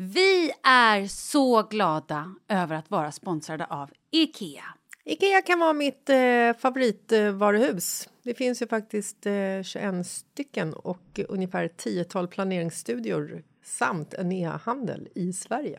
Vi är så glada över att vara sponsrade av Ikea. Ikea kan vara mitt eh, favoritvaruhus. Det finns ju faktiskt eh, 21 stycken och ungefär ett tiotal planeringsstudior samt en e-handel i Sverige.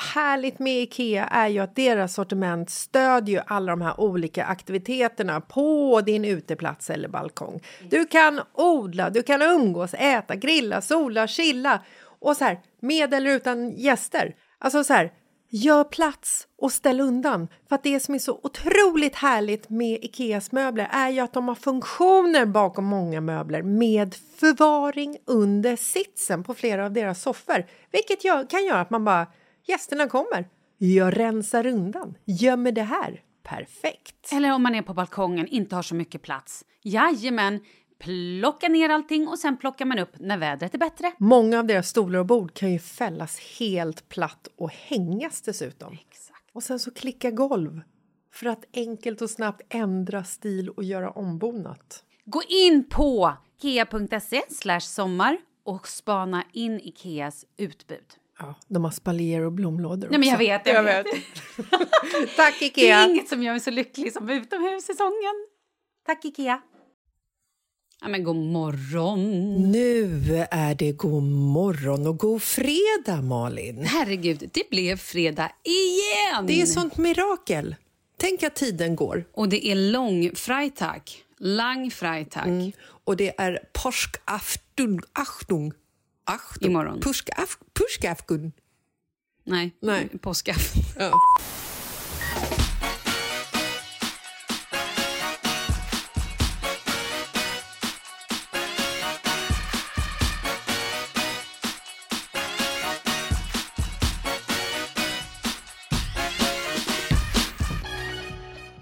härligt med Ikea är ju att deras sortiment stödjer ju alla de här olika aktiviteterna på din uteplats eller balkong. Du kan odla, du kan umgås, äta, grilla, sola, chilla och så här med eller utan gäster. Alltså så här, gör plats och ställ undan. För att det som är så otroligt härligt med Ikeas möbler är ju att de har funktioner bakom många möbler med förvaring under sitsen på flera av deras soffor. Vilket gör, kan göra att man bara, gästerna kommer, jag rensar undan, gömmer det här. Perfekt! Eller om man är på balkongen, inte har så mycket plats. Jajamän, plocka ner allting och sen plockar man upp när vädret är bättre. Många av deras stolar och bord kan ju fällas helt platt och hängas dessutom. Exakt. Och sen så klicka golv för att enkelt och snabbt ändra stil och göra ombonat. Gå in på slash sommar och spana in Ikeas utbud. Ja, de har spaljer och blomlådor Nej, men jag vet, jag vet. Tack Det Ikea! är inget som gör mig så lycklig som utomhussäsongen. Tack Ikea. Ja, men god morgon. Nu är det god morgon och god fredag, Malin. Herregud, det blev fredag igen! Det är sånt mirakel. Tänk att tiden går. Och det är lång Freitag. Lang Freitag. Och det är påskafton. Achtung. Achtung. Imorgon. Påskafton. Nej, Nej. påskafton. Ja.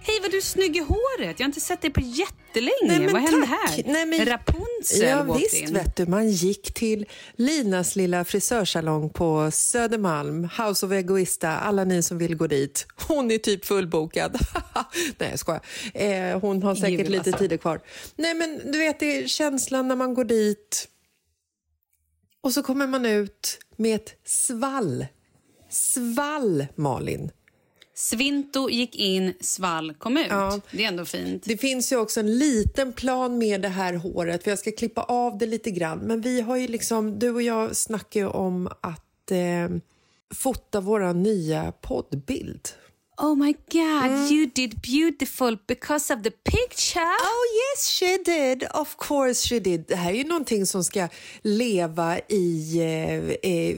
Hej vad du är snygg i håret. Jag har inte sett dig på jättelänge. Nej, men vad hände här? Nej, men- Rapunzel Ja, walked visst in. vet du, man gick till Linas lilla frisörsalong på Södermalm, House of Egoista, alla ni som vill gå dit. Hon är typ fullbokad. Nej, jag skojar. Eh, hon har säkert Jul, lite alltså. tider kvar. Nej, men du vet, det är känslan när man går dit och så kommer man ut med ett svall. Svall, Malin. Svinto gick in, svall kom ut. Ja. Det är ändå fint. Det finns ju också en liten plan med det här håret för jag ska klippa av det lite grann. Men vi har ju liksom, du och jag snackar ju om att eh, fota våra nya poddbild. Oh my god, Mm. you did beautiful because of the picture. Oh yes she did, of course she did. Det här är ju någonting som ska leva i eh, eh,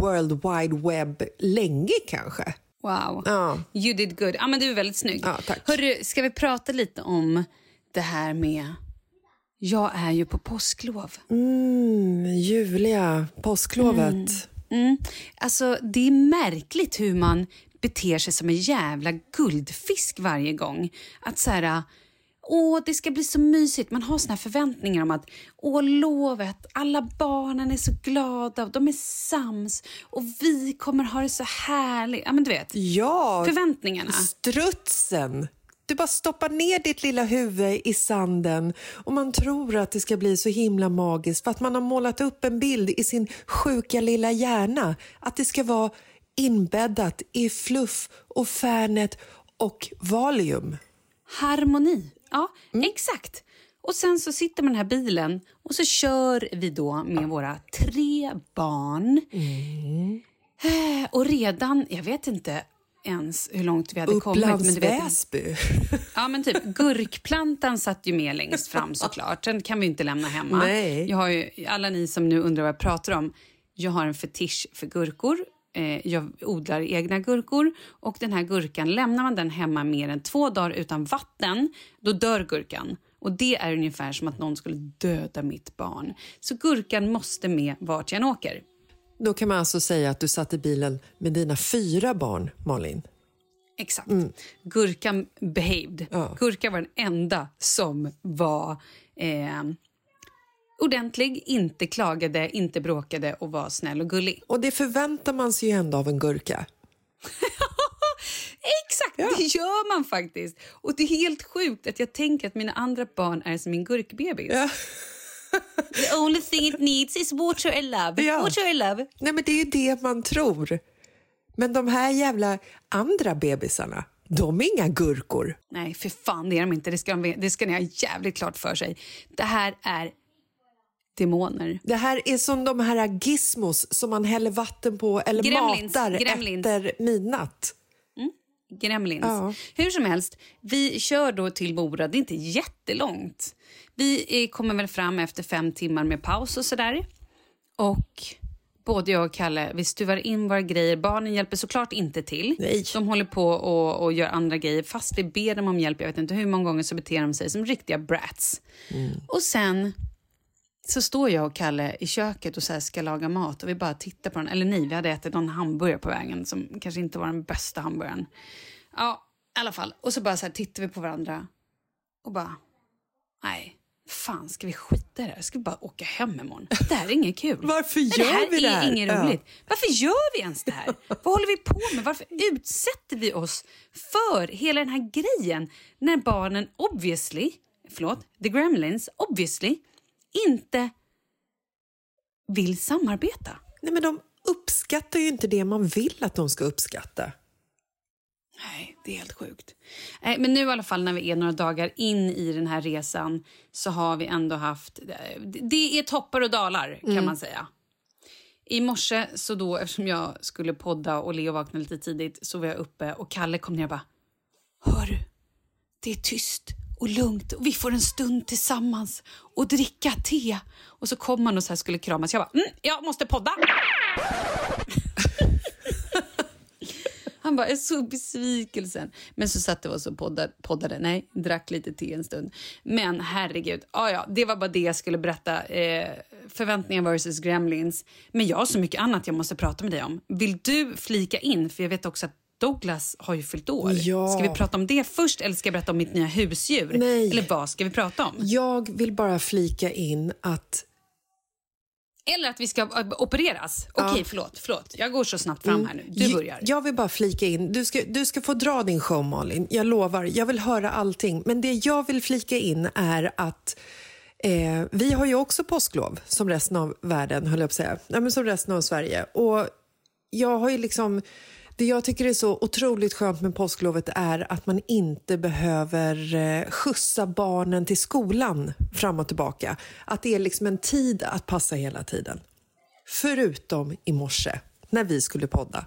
World Wide Web länge kanske. Wow. Ja. You did good. Ja, men du är väldigt snygg. Ja, tack. Hörru, ska vi prata lite om det här med... Jag är ju på påsklov. Mm, Julia, påsklovet. Mm. Alltså, det är märkligt hur man beter sig som en jävla guldfisk varje gång. Att så här... Åh, det ska bli så mysigt. Man har såna här förväntningar om att åh, lovet, alla barnen är så glada och de är sams och vi kommer ha det så härligt. Ja, men du vet. Ja, Förväntningarna. strutsen. Du bara stoppar ner ditt lilla huvud i sanden och man tror att det ska bli så himla magiskt för att man har målat upp en bild i sin sjuka lilla hjärna att det ska vara inbäddat i fluff och Fernet och Valium. Harmoni. Ja, exakt. Och sen så sitter man i den här bilen och så kör vi då med våra tre barn. Eh, Och redan, jag vet inte ens hur långt vi hade kommit. Upplands du vet, Väsby. ja, men typ, gurkplantan satt ju med längst fram såklart. Den kan vi inte lämna hemma. Nej. Jag har ju, alla ni som nu undrar vad jag pratar om. Jag har en fetisch för gurkor. Eh, jag odlar egna gurkor. Och den här gurkan, lämnar man den hemma mer än två dagar utan vatten, då dör gurkan. Och det är ungefär som att någon skulle döda mitt barn. Så gurkan måste med vart jag än åker. Då kan man alltså säga att du satt i bilen med dina fyra barn, Malin. Exakt. Gurkan behaved. Ja. Gurka var den enda som var eh, ordentlig, inte klagade, inte bråkade och var snäll och gullig. Och det förväntar man sig ju ändå av en gurka. Exakt, det gör man faktiskt. Och det är helt sjukt att jag tänker att mina andra barn är som min gurkbebis. The only thing it needs is water and love. Ja. Water and love. Nej, men det är ju det man tror. Men de här jävla andra bebisarna, de är inga gurkor. Nej, för fan det är de inte. Det ska, de, det ska ni ha jävligt klart för sig. Det här är demoner. Det här är som de här gizmos som man häller vatten på eller Gremlins, matar gremlins. efter midnatt. Gremlins. Ja. Hur som helst, vi kör då till Mora. Det är inte jättelångt. Vi eh, kommer väl fram efter fem timmar med paus och sådär. Och både jag och Kalle, vi stuvar in våra grejer. Barnen hjälper såklart inte till. Nej. De håller på och, och gör andra grejer. Fast vi ber dem om hjälp, jag vet inte hur många gånger, så beter de sig som riktiga brats. Och sen så står jag och Kalle i köket och så här ska laga mat och vi bara tittar på den. Eller nej, vi hade ätit någon hamburgare på vägen som kanske inte var den bästa hamburgaren. Ja, i alla fall. Och så bara så här tittar vi på varandra och bara, nej, fan ska vi skita i det här? Ska vi bara åka hem imorgon? Det här är inget kul. Varför det gör här vi det är här? inget Ja. roligt. Varför gör vi ens det här? Vad håller vi på med? Varför utsätter vi oss för hela den här grejen när barnen obviously, förlåt, the gremlins obviously inte vill samarbeta? Nej, men de uppskattar ju inte det man vill att de ska uppskatta. Nej, det är helt sjukt. Nej, men nu i alla fall när vi är några dagar in i den här resan så har vi ändå haft... Det är toppar och dalar kan man säga. I morse, så då, eftersom jag skulle podda och Leo vaknade lite tidigt, så var jag uppe och Kalle kom ner och bara... Hör du? Det är tyst och lugnt och vi får en stund tillsammans och dricka te. Och så kom han och så här skulle kramas. Jag bara, mm, jag måste podda. Han bara, jag är så besvikelsen. Men så satt vi oss och poddade, poddade. Nej, drack lite te en stund. Men herregud, ah, ja, det var bara det jag skulle berätta. Eh, förväntningar versus gremlins. Men jag har så mycket annat jag måste prata med dig om. Vill du flika in? För jag vet också att Douglas har ju fyllt år. Ja. Ska vi prata om det först eller ska jag berätta om mitt nya husdjur? Nej. Eller vad ska vi prata om? Jag vill bara flika in att Eller att vi ska äh, opereras? Okej, förlåt, förlåt. Jag går så snabbt fram här nu. Du börjar. Jag vill bara flika in. Du ska, du ska få dra din show, Malin. Jag lovar. Jag vill höra allting. Men det jag vill flika in är att eh, vi har ju också påsklov, som resten av världen, höll jag på att säga. Nej, men som resten av Sverige. Och jag har ju liksom... Det jag tycker är så otroligt skönt med påsklovet är att man inte behöver eh, skjutsa barnen till skolan fram och tillbaka. Att det är liksom en tid att passa hela tiden. Förutom i morse, när vi skulle podda.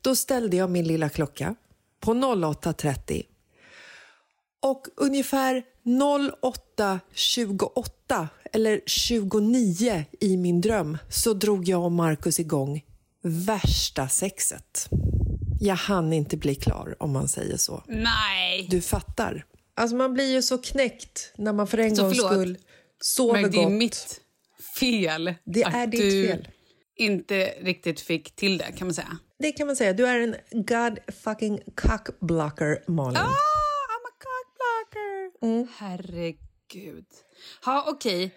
Då ställde jag min lilla klocka på 08.30 och ungefär 08.28 eller 29 i min dröm så drog jag och Markus igång värsta sexet. Jag hann inte bli klar, om man säger så. Nej! Du fattar. Alltså man blir ju så knäckt när man för en Så gångs förlåt. skull sover Men det är gott. mitt fel Det att är ditt du fel. inte riktigt fick till det, kan man säga. Det kan man säga. Du är en god fucking cockblocker, Malin. Ah, I'm a cockblocker! Mm. Herregud. Ja, okej.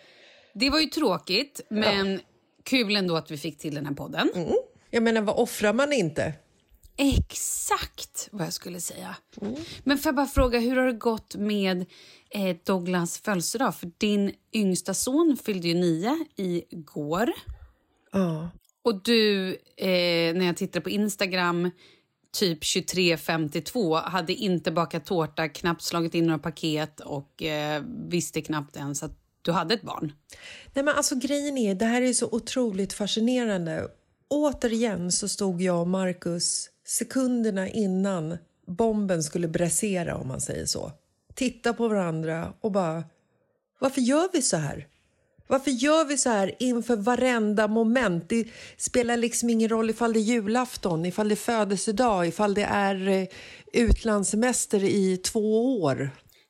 Det var ju tråkigt, men kul ändå att vi fick till den här podden. Mm. Jag menar, vad offrar man inte? Exakt vad jag skulle säga. Men får jag bara fråga, hur har det gått med eh, Douglas födelsedag? För din yngsta son fyllde ju nio igår. Ja. Och du, eh, när jag tittade på Instagram, typ 23.52, hade inte bakat tårta, knappt slagit in några paket och eh, visste knappt ens att du hade ett barn. Nej, men alltså grejen är, det här är så otroligt fascinerande. Återigen så stod jag och Marcus sekunderna innan bomben skulle bräsera, om man säger så. Titta på varandra och bara, varför gör vi så här? Varför gör vi så här inför varenda moment? Det spelar liksom ingen roll ifall det är julafton, ifall det är födelsedag, ifall det är eh, utlandssemester i två år.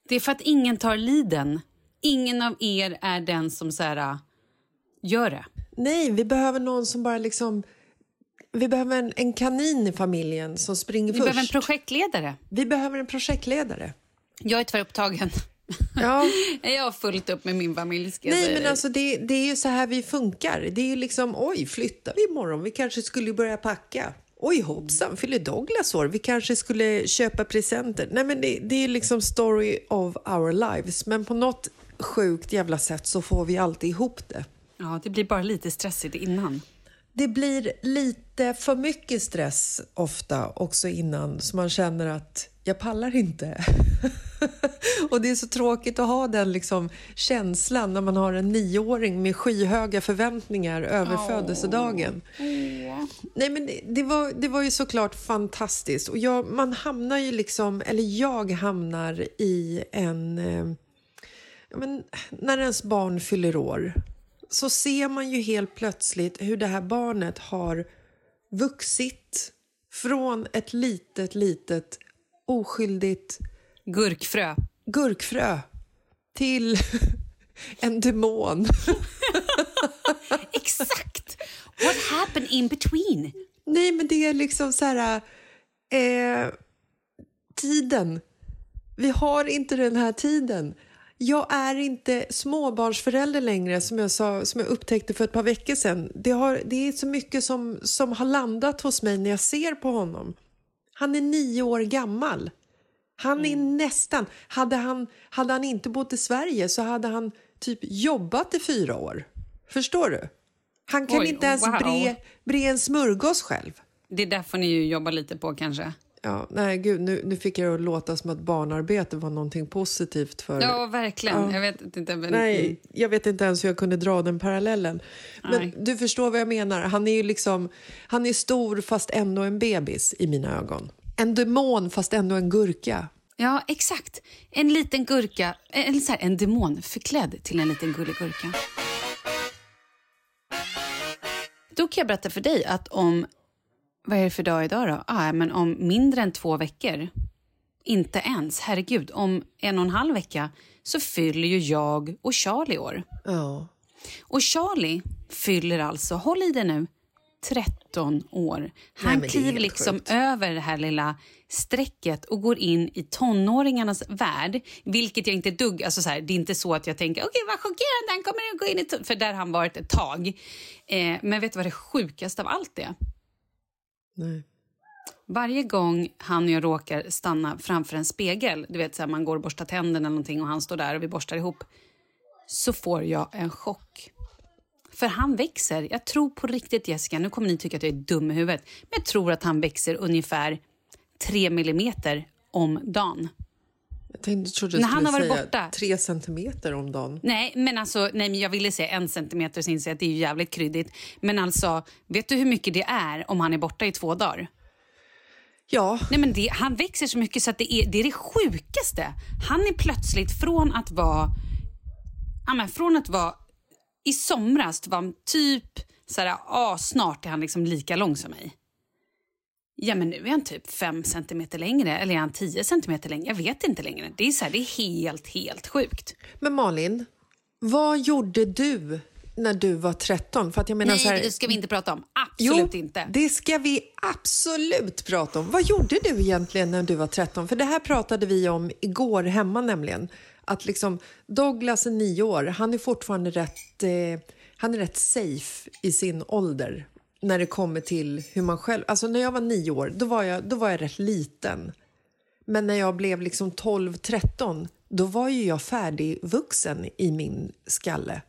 Det är för att ingen tar liden. Ingen av er är den som så här, äh, gör det. Nej, vi behöver någon som bara liksom... Vi behöver en, en kanin i familjen som springer Vi först. behöver en projektledare. vi behöver en projektledare. Jag är tvärupptagen. Ja. jag har fullt upp med min familj. Nej, men alltså det, det är ju så här vi funkar. Det är ju liksom, oj, flyttar vi imorgon? Vi kanske skulle börja packa. Oj, hoppsan, fyller Douglas år? Vi kanske skulle köpa presenter. Nej, men det, det är liksom story of our lives. Men på något sjukt jävla sätt så får vi alltid ihop det. Ja, det blir bara lite stressigt innan. Det blir lite för mycket stress ofta också innan så man känner att jag pallar inte. och det är så tråkigt att ha den liksom känslan när man har en nioåring med skyhöga förväntningar över födelsedagen. Nej men det, det, var, det var ju såklart fantastiskt och jag, man hamnar ju liksom, eller jag hamnar i en eh, men, när ens barn fyller år så ser man ju helt plötsligt hur det här barnet har vuxit från ett litet, litet oskyldigt Gurkfrö. gurkfrö till en demon. Exakt! What happened in between? Nej, men det är liksom så här... Eh, tiden. Vi har inte den här tiden. Jag är inte småbarnsförälder längre, som jag, sa, som jag upptäckte för ett par veckor sedan. Det, har, det är så mycket som, som har landat hos mig när jag ser på honom. Han är nio år gammal. Han är nästan... Hade han, hade han inte bott i Sverige så hade han typ jobbat i fyra år. Förstår du? Han kan Oj, inte ens wow. bre, bre en smörgås själv. Det där får ni ju jobba lite på kanske. Ja, nej, gud, nu, nu fick jag det att låta som att barnarbete var någonting positivt för... Ja, verkligen. Ja. Jag vet inte. Men... Nej, jag vet inte ens hur jag kunde dra den parallellen. Men Nej. du förstår vad jag menar. Han är ju liksom... Han är stor fast ändå en bebis i mina ögon. En demon fast ändå en gurka. Ja, exakt. En liten gurka, en, så här, en demon förklädd till en liten gullig gurka. Då kan jag berätta för dig att om, vad är det för dag idag då? Ah, men om mindre än två veckor, inte ens, herregud, om en och en halv vecka så fyller ju jag och Charlie år. Ja. Och Charlie fyller alltså, håll i det nu, 13 år. Han är kliver liksom sjukt. över det här lilla strecket och går in i tonåringarnas värld. Vilket jag inte dugg... Alltså så här, det är inte så att jag tänker okej vad chockerande, han kommer att gå in i... ton-" För där har han varit ett tag. Eh, men vet du vad det sjukaste av allt är? Nej. Varje gång han och jag råkar stanna framför en spegel, du vet så här, man går och borstar tänderna eller någonting och han står där och vi borstar ihop, så får jag en chock. För han växer. Jag tror på riktigt, Jessica, nu kommer ni tycka att jag är dum i huvudet, men jag tror att han växer ungefär 3 millimeter om dagen. Jag tänkte, trodde du När han skulle säga borta. tre centimeter om dagen. Nej, men alltså, nej, men jag ville säga en centimeter så inser jag att det är jävligt kryddigt. Men alltså, vet du hur mycket det är om han är borta i två dagar? Ja, Nej, men det, han växer så mycket så att det är det, är det sjukaste. Han är plötsligt från att vara... Ja, men från att vara... I somras var han typ... Så här, ah, snart är han liksom lika lång som mig. Ja, men nu är han typ fem centimeter längre, eller är han tio centimeter längre? Jag vet inte längre. Det är, så här, det är helt, helt sjukt. Men Malin, vad gjorde du när du var 13? För att jag menar Nej, så här, det ska vi inte prata om. Absolut jo, inte. det ska vi absolut prata om. Vad gjorde du egentligen när du var 13? För det här pratade vi om igår hemma nämligen. Att liksom, Douglas är nio år, han är fortfarande rätt, eh, han är rätt safe i sin ålder när det kommer till hur man själv... Alltså när jag var nio år, då var jag, då var jag rätt liten. Men när jag blev liksom 12-13, då var ju jag färdigvuxen i min skalle.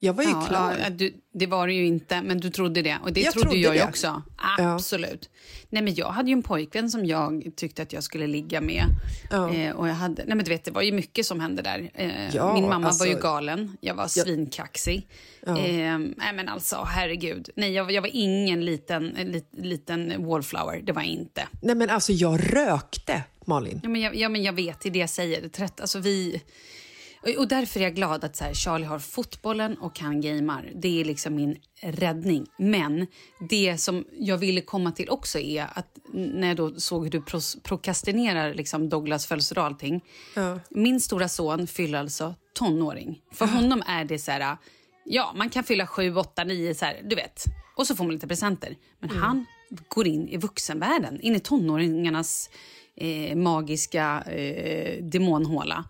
Jag var ju Ja, klar. ja, du, det var det ju inte, men du trodde det. Och det Jag trodde trodde jag det. också. Absolut. Nej, men jag hade ju en pojkvän som jag tyckte att jag skulle ligga med. Ja. Eh, och jag hade, nej, men du vet, det var ju mycket som hände där. Eh, Ja, min mamma alltså- var ju galen. Jag var svinkaxig. Eh, nej, men alltså, herregud. Nej, jag, jag var ingen liten, en lit, liten wallflower. Det var jag inte. Nej men alltså jag rökte, Malin. Ja, men jag, ja, men jag vet, det är det jag säger. Trött, alltså vi... Och, därför är jag glad att så här, Charlie har fotbollen och han gamer. Det är liksom min räddning. Men det som jag ville komma till också är att när jag då såg hur du pros, prokrastinerar liksom Douglas födelsedag och allting. Min stora son fyller alltså tonåring. För honom är det så här... Ja, man kan fylla sju, åtta, nio, så här, du vet. Och så får man lite presenter. Men han går in i vuxenvärlden, in i tonåringarnas eh, magiska eh, demonhåla.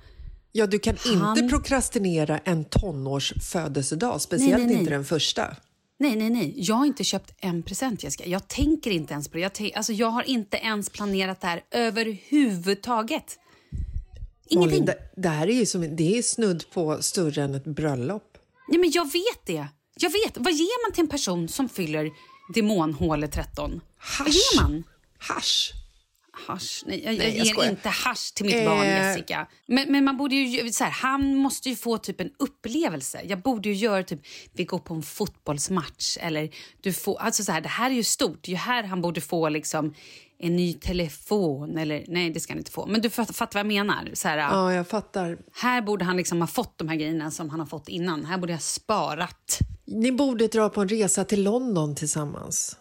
Ja, du kan Han- inte prokrastinera en tonårs födelsedag, speciellt Nej, nej, nej. inte den första. Nej, nej, nej. Jag har inte köpt en present, Jessica. Jag tänker inte ens på det. Jag, tän- alltså, jag har inte ens planerat det här överhuvudtaget. Ingenting. Malin, det, det här är ju som, det är snudd på större än ett bröllop. Nej, men jag vet det. Jag vet. Vad ger man till en person som fyller demonhålet 13? Vad ger man? Hasch. Hasch? Nej, jag, Nej, jag ger skojar. inte hasch till mitt barn, Eh. Jessica. Men, men man borde ju, så här, han måste ju få typ en upplevelse. Jag borde ju göra typ, vi går på en fotbollsmatch eller du får, alltså så här, det här är ju stort. Det är ju här han borde få liksom en ny telefon eller, nej det ska han inte få. Men du fattar, fattar vad jag menar. Så här, Ja, jag fattar. Här borde han liksom ha fått de här grejerna som han har fått innan. Här borde jag ha sparat. Ni borde dra på en resa till London tillsammans.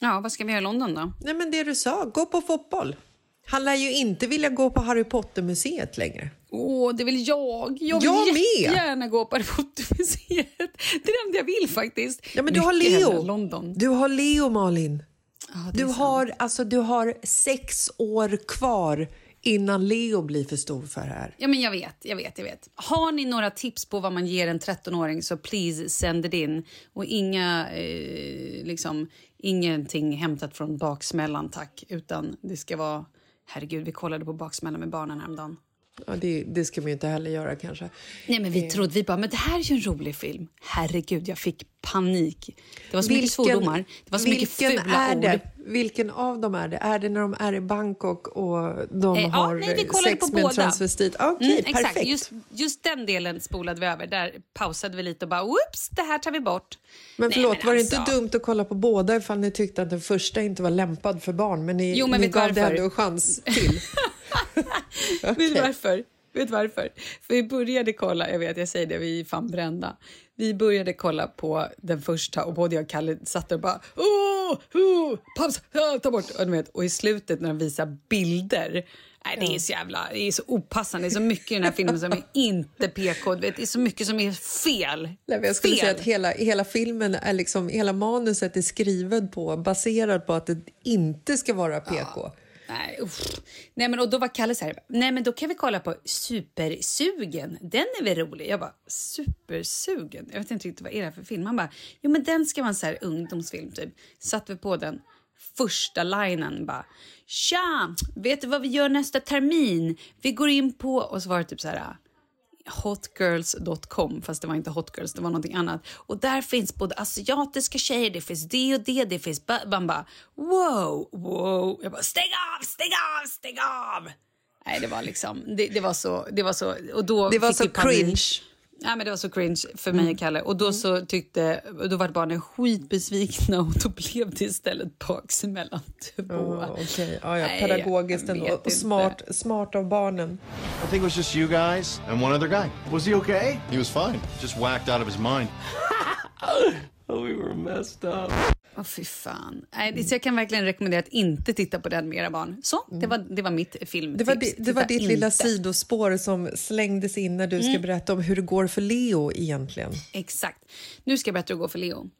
Ja, vad ska vi göra i London då? Nej, men det du sa, gå på fotboll. Han lär ju inte vilja gå på Harry Potter-museet längre. Åh, det vill jag. Jag vill Jag med. jättegärna gå på Harry Potter-museet. Det är det enda jag vill faktiskt. Ja, men du har Leo. London. Du har Leo, Malin. Är Du sant. har, alltså, du har sex år kvar innan Leo blir för stor för det här. Ja, men jag vet, jag vet, jag vet. Har ni några tips på vad man ger en 13-åring så please send it in. Och inga, eh, liksom, ingenting hämtat från baksmällan, tack. Utan det ska vara... Herregud, vi kollade på baksmällan med barnen häromdagen. Ja, det, det ska vi ju inte heller göra kanske. Nej, men vi trodde, vi bara, men det här är ju en rolig film. Herregud, jag fick panik. Det var så mycket svordomar. Det var så mycket vilken fula ord. det? Vilken av dem är det? Är det när de är i Bangkok och de Eh, ja, har nej, vi kollade sex med en transvestit? Okej, Mm, exakt, perfekt. just, just den delen spolade vi över. Där pausade vi lite och bara, oops, det här tar vi bort. Men Nej, förlåt, men var det alltså- inte dumt att kolla på båda ifall ni tyckte att den första inte var lämpad för barn? Men ni, Jo, men ni gav det ändå en chans till. Vet du varför? Vet varför? För vi började kolla, jag vet, jag säger det, vi är fan brända. Vi började kolla på den första och både jag och Kalle satt och bara åh, åh, paus, ah, ta bort. Och, du vet, och i slutet när de visar bilder, nej, det är så jävla, det är så opassande, det är så mycket i den här filmen som är inte PK, vet, det är så mycket som är fel. Nej, jag skulle fel. säga att hela, hela filmen är liksom, hela manuset är skrivet på, baserad på att det inte ska vara PK. Nej, uff. Nej, men och då var Kalle så här, nej men då kan vi kolla på Supersugen, den är väl rolig? Jag bara, Supersugen? Jag vet inte riktigt vad är det här för film? Han bara, jo men den ska vara en så här ungdomsfilm typ. Satt vi på den, första linen bara, tja, vet du vad vi gör nästa termin? Vi går in på, och så var det typ så här, hotgirls.com, fast det var inte hotgirls, det var någonting annat. Och där finns både asiatiska tjejer, det finns det och det, det finns... Man bara, wow, wow. Jag bara, stäng av, stäng av, stäng av! Nej, det var liksom, det, det var så, det var så, och då Det var fick så cringe. Ja, men det var så cringe för mig och Kalle. Och då så tyckte, då var barnen skitbesvikna och då blev det istället baksmällan två. Oh, Okej, ja, ja, Nej, pedagogiskt ändå. Och inte. smart, smart av barnen. I think it was just you guys and one other guy. Was he okay? He was fine. Just whacked out of his mind. Oh, we were messed up. Åh fy fan. Nej, så jag kan verkligen rekommendera att inte titta på den med era barn. Så, det var, det var mitt filmtips. Det var, di- det var ditt lilla inte. sidospår som slängdes in när du ska berätta om hur det går för Leo egentligen. Exakt. Nu ska jag berätta hur det går för Leo.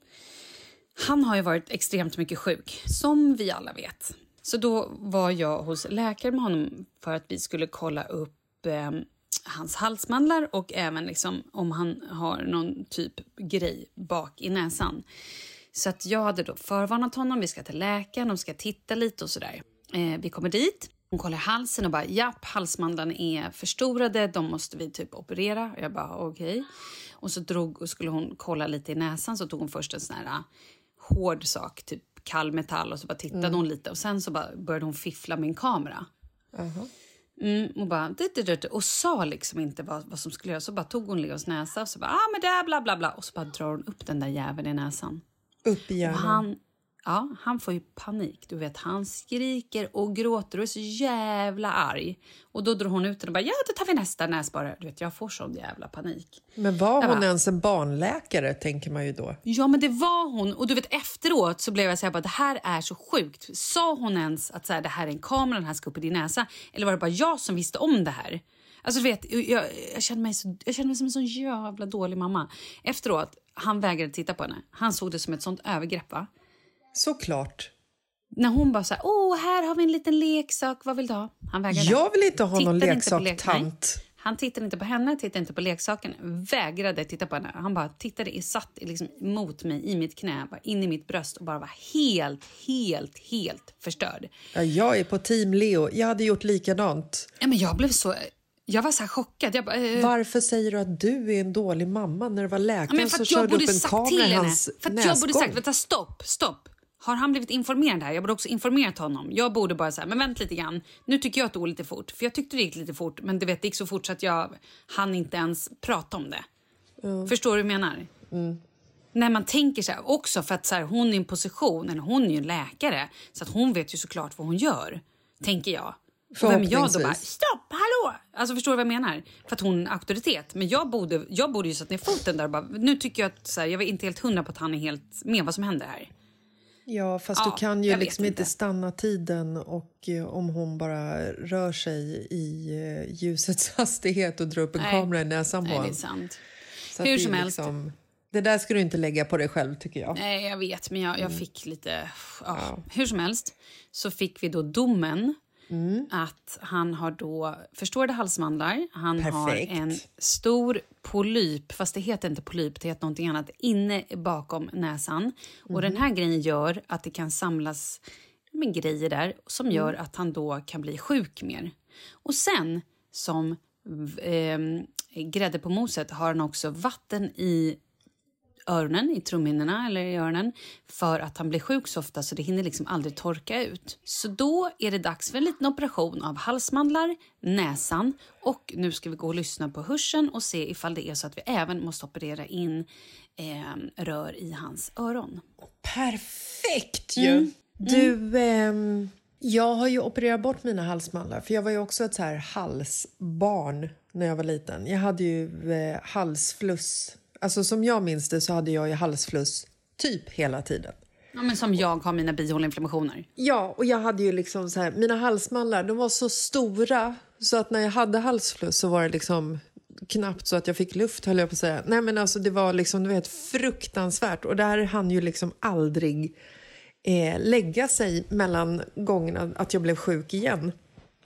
Han har ju varit extremt mycket sjuk, som vi alla vet. Så då var jag hos läkare med honom för att vi skulle kolla upp eh, hans halsmandlar och även liksom om han har någon typ grej bak i näsan. Så att jag hade då förvarnat honom, vi ska till läkaren, de ska titta lite och sådär. Eh, vi kommer dit, hon kollar halsen och bara japp, halsmandlarna är förstorade, de måste vi typ operera. Jag bara okej. Och så drog, och skulle hon kolla lite i näsan så tog hon först en sån här ah, hård sak, typ kall metall och så bara tittade hon lite och sen så bara började hon fiffla med en kamera. Mm, och, bara, dit, dit, och sa liksom inte vad, vad som skulle göras. Så bara tog hon Leos näsa och så bara, ah men det bla bla bla. Och så bara drar hon upp den där jäveln i näsan. Upp i Och hjärnan. han, ja, han får ju panik. Du vet, han skriker och gråter och är så jävla arg. Och då drar hon ut den och bara, ja då tar vi nästa näsborre. Du vet, jag får sån jävla panik. Men var hon bara- ens en barnläkare, tänker man ju då. Ja, men det var hon. Och du vet, efteråt så blev jag så här, bara, det här är så sjukt. Sa hon ens att så här, det här är en kamera, den här ska upp i din näsa? Eller var det bara jag som visste om det här? Alltså, du vet, jag, jag, kände mig så, jag kände mig som en sån jävla dålig mamma. Efteråt, han vägrade titta på henne. Han såg det som ett sånt övergrepp, va? Såklart. När hon bara så här, åh, här har vi en liten leksak, vad vill du ha? Han vägrade. Jag vill inte ha någon Tittade på leksak, lek- Nej. tant. Han tittade inte på henne, tittade inte på leksaken, vägrade titta på henne. Han bara tittade i, satt liksom mot mig i mitt knä, bara in i mitt bröst och bara var helt, helt, helt förstörd. Ja, jag är på team Leo. Jag hade gjort likadant. Ja, men jag blev så... Jag var så chockad. Jag bara, eh, Varför säger du att du är en dålig mamma när det var Ja, läkaren för som körde upp en kamera i hans För att jag borde sagt, vänta stopp, stopp. Har han blivit informerad här? Jag borde också informerat honom. Jag borde bara säga, men vänta lite grann. Nu tycker jag att det går lite fort. För jag tyckte det gick lite fort, men du vet, det gick så fort så att jag hann inte ens prata om det. Förstår du vad jag menar? När man tänker så här, också för att så här, hon är i en position, eller hon är ju en läkare, så att hon vet ju såklart vad hon gör, tänker jag. Och vem är jag då bara, stopp, hallå! Alltså förstår du vad jag menar? För att hon är auktoritet. Men jag borde, jag borde ju satt ner foten där och bara, nu tycker jag att så här, jag är inte helt hundra på att han är helt med vad som händer här. Ja, fast Ja, du kan ju liksom inte stanna tiden och eh, om hon bara rör sig i eh, ljusets hastighet och drar upp en Nej. kamera i näsan på Nej, det är sant. Så Hur som helst. liksom- det där ska du inte lägga på dig själv, tycker jag. Nej, jag vet, men jag, jag Mm. fick lite... Ja. Hur som helst så fick vi då domen Mm. att han har då förstorade halsmandlar. Han Perfekt. har en stor polyp, fast det heter inte polyp, det heter någonting annat, inne bakom näsan. Och den här grejen gör att det kan samlas med grejer där som gör Mm. att han då kan bli sjuk mer. Och sen, som eh, grädde på moset, har han också vatten i öronen, i trumhinnorna eller i öronen för att han blir sjuk så ofta så det hinner liksom aldrig torka ut. Så då är det dags för en liten operation av halsmandlar, näsan och nu ska vi gå och lyssna på hörseln och se ifall det är så att vi även måste operera in eh, rör i hans öron. Perfekt ju! Du, ehm, jag har ju opererat bort mina halsmandlar för jag var ju också ett så här halsbarn när jag var liten. Jag hade ju eh, halsfluss. Alltså som jag minns det så hade jag ju halsfluss typ hela tiden. Ja, men som jag har mina bihåleinflammationer. Ja, och jag hade ju liksom så här, mina halsmandlar de var så stora så att när jag hade halsfluss så var det liksom knappt så att jag fick luft höll jag på att säga. Nej men alltså det var liksom du vet fruktansvärt och där hann ju liksom aldrig eh, lägga sig mellan gångerna att jag blev sjuk igen.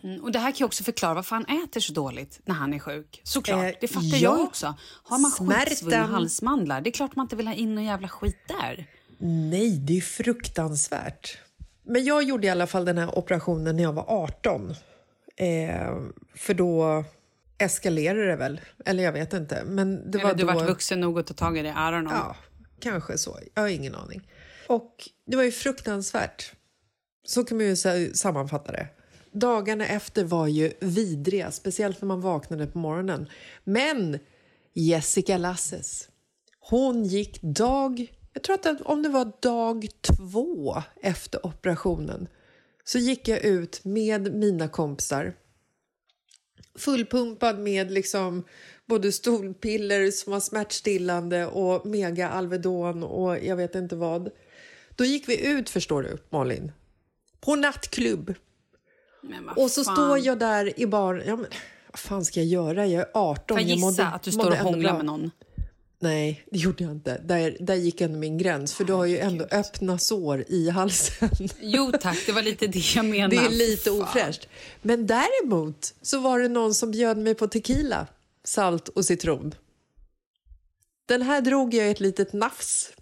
Mm, och Det här kan också förklara varför han äter så dåligt när han är sjuk. Såklart, Eh, det fattar ja. jag också. Har man skitsvullna halsmandlar, det är klart man inte vill ha in någon jävla skit där. Nej, det är fruktansvärt. Men jag gjorde i alla fall den här operationen när jag var 18. Eh, för då eskalerade det väl, eller jag vet inte. Men det Eller var du då... varit vuxen nog att ta tag i det, I don't know. Ja, kanske så. Jag har ingen aning. Och det var ju fruktansvärt. Så kan man ju sammanfatta det. Dagarna efter var ju vidriga, speciellt när man vaknade på morgonen. Men Jessica Lasses, hon gick dag... Jag tror att det- om det var dag två efter operationen så gick jag ut med mina kompisar fullpumpad med liksom både stolpiller som var smärtstillande och mega Alvedon och jag vet inte vad. Då gick vi ut, förstår du, Malin. På nattklubb. Och så fan. står jag där i bar... Ja, men, vad fan ska jag göra? Jag är 18. Får jag gissa mådde- att du står och hånglar med någon? Nej, det gjorde jag inte. Där, där gick ändå min gräns. För du har ju ändå öppna sår i halsen. Jo tack, det var lite det jag menade. Det är lite Fan. ofräscht. Men däremot så var det någon som bjöd mig på tequila, salt och citron. Den här drog jag i ett litet nafs.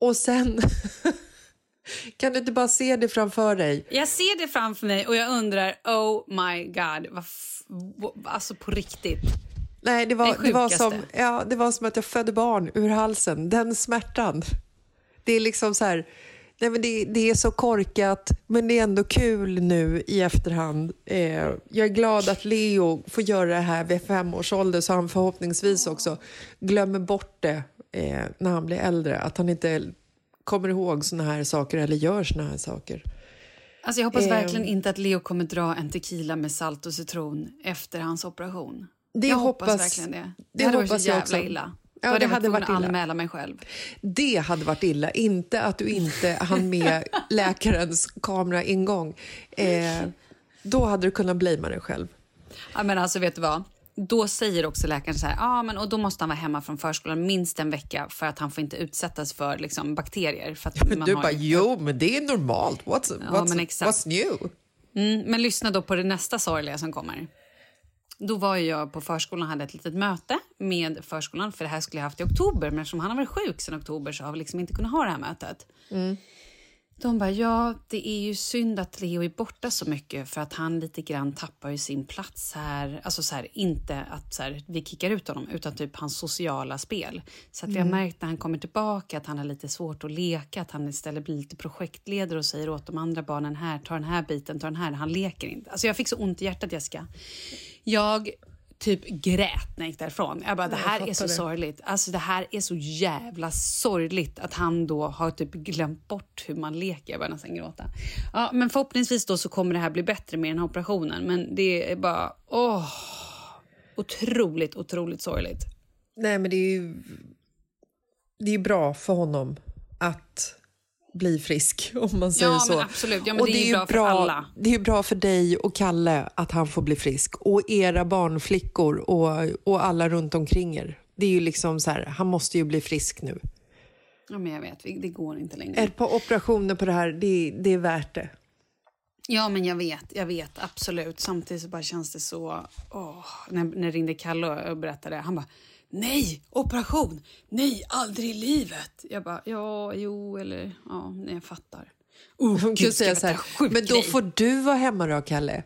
Och sen... kan du inte bara se det framför dig? Jag ser det framför mig och jag undrar, oh my god, vad alltså på riktigt. Nej, det var, Det var som, ja, det var som att jag födde barn ur halsen. Den smärtan. Det är liksom så här... Nej, men det, det är så korkat, men det är ändå kul nu i efterhand. Eh, jag är glad att Leo får göra det här vid fem års ålder så han förhoppningsvis också glömmer bort det eh, när han blir äldre. Att han inte kommer ihåg såna här saker eller gör såna här saker. Alltså jag hoppas Ehm. verkligen inte att Leo kommer dra en tequila med salt och citron efter hans operation. Det jag hoppas- hoppas verkligen det. Det, det hade varit hoppas så jag jävla också. illa. Ja, Då hade det jag hade varit varit illa. anmäla mig själv. Det hade varit illa. Inte att du inte hann med läkarens kameraingång. Eh, då hade du kunnat blamea dig själv. Ja, men alltså vet du vad? Då säger också läkaren så här, ja men och då måste han vara hemma från förskolan minst en vecka för att han får inte utsättas för liksom, bakterier. För att Men du bara, ju- jo, men det är normalt. What's, Ja, what's, exakt. what's new? Mm, men lyssna då på det nästa sorgliga som kommer. Då var jag på förskolan och hade ett litet möte med förskolan för det här skulle jag haft i oktober men eftersom han har varit sjuk sedan oktober så har vi liksom inte kunnat ha det här mötet. De bara, ja det är ju synd att Leo är borta så mycket för att han lite grann tappar ju sin plats här. Alltså så här, inte att så här, vi kickar ut honom utan typ hans sociala spel. Så att vi har märkt när han kommer tillbaka att han har lite svårt att leka, att han istället blir lite projektledare och säger åt de andra barnen här, ta den här biten, ta den här. Han leker inte. Alltså jag fick så ont i hjärtat Jessica. Jag typ grät när jag gick därifrån. Jag bara, det här är så det. sorgligt. Alltså det här är så jävla sorgligt att han då har typ glömt bort hur man leker. Jag börjar nästan gråta. Ja, men förhoppningsvis då så kommer det här bli bättre med den här operationen. Men det är bara, åh. Otroligt, otroligt sorgligt. Nej, men det är ju det är bra för honom att bli frisk, om man säger Ja, så. men absolut. Ja, men och det är ju bra för alla. Det är bra för dig och Kalle att han får bli frisk. Och era barnflickor och, och alla runt omkring er. Det är ju liksom så här, han måste ju bli frisk nu. Ja, men jag vet, det går inte längre. Ett par operationer på det här, det, det är värt det. Ja, men jag vet, jag vet absolut. Samtidigt så bara känns det så... Åh, när, när ringde Kalle och berättade, han bara Nej, operation! Nej, aldrig i livet! Jag bara, ja, jo, eller ja, nej, jag fattar. Oh, Hon ska säga så här, men då får du vara hemma då, Kalle.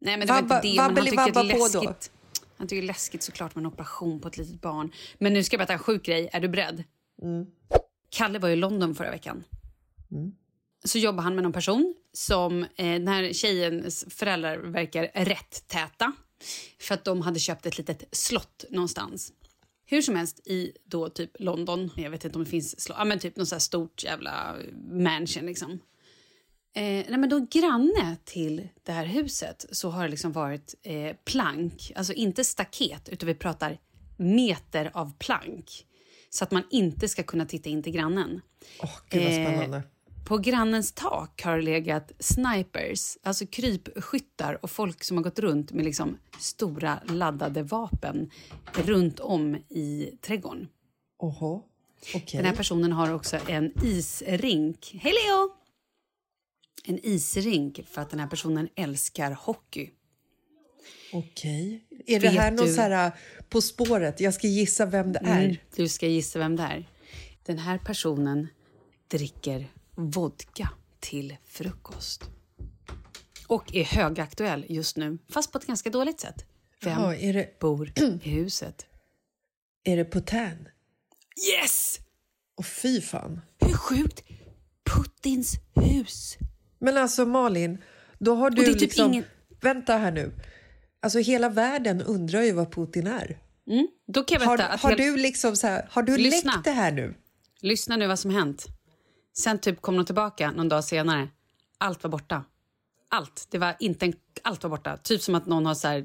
Nej, men det var Vabba- inte det. Men han tycker det är läskigt. Han tycker det är läskigt såklart med en operation på ett litet barn. Men nu ska jag berätta en sjuk grej. Är du beredd? Mm. Kalle var i London förra veckan. Så jobbar han med någon person som eh, den här tjejens föräldrar verkar rätt täta. För att de hade köpt ett litet slott någonstans. Hur som helst i då typ London, jag vet inte om det finns ja men typ något så här stort jävla mansion liksom. Eh, nej men då granne till det här huset så har det liksom varit eh, plank, alltså inte staket utan vi pratar meter av plank. Så att man inte ska kunna titta in till grannen. Åh, gud vad Eh, spännande. På grannens tak har det legat snipers, alltså krypskyttar och folk som har gått runt med liksom stora laddade vapen runt om i trädgården. Oho, okej. Den här personen har också en isrink. Hej Leo! En isrink för att den här personen älskar hockey. Okej. Är det Vet här någon du- så här På spåret? Jag ska gissa vem det är. Mm, Du ska gissa vem det är. Den här personen dricker vodka till frukost. Och är högaktuell just nu, fast på ett ganska dåligt sätt. Vem Jaha, är det, bor i huset? är det Putin? Yes! Åh, fy fan. Hur sjukt? Putins hus. Men alltså Malin, då har du typ liksom... ingen- Vänta här nu. Alltså hela världen undrar ju vad Putin är. Mm, då kan jag Har, berätta att har hel- du liksom så här, har du Lyssna. läckt det här nu? Lyssna nu vad som hänt. Sen typ kom de tillbaka någon dag senare. Allt var borta. Allt. Det var inte en, allt var borta. Typ som att någon har så här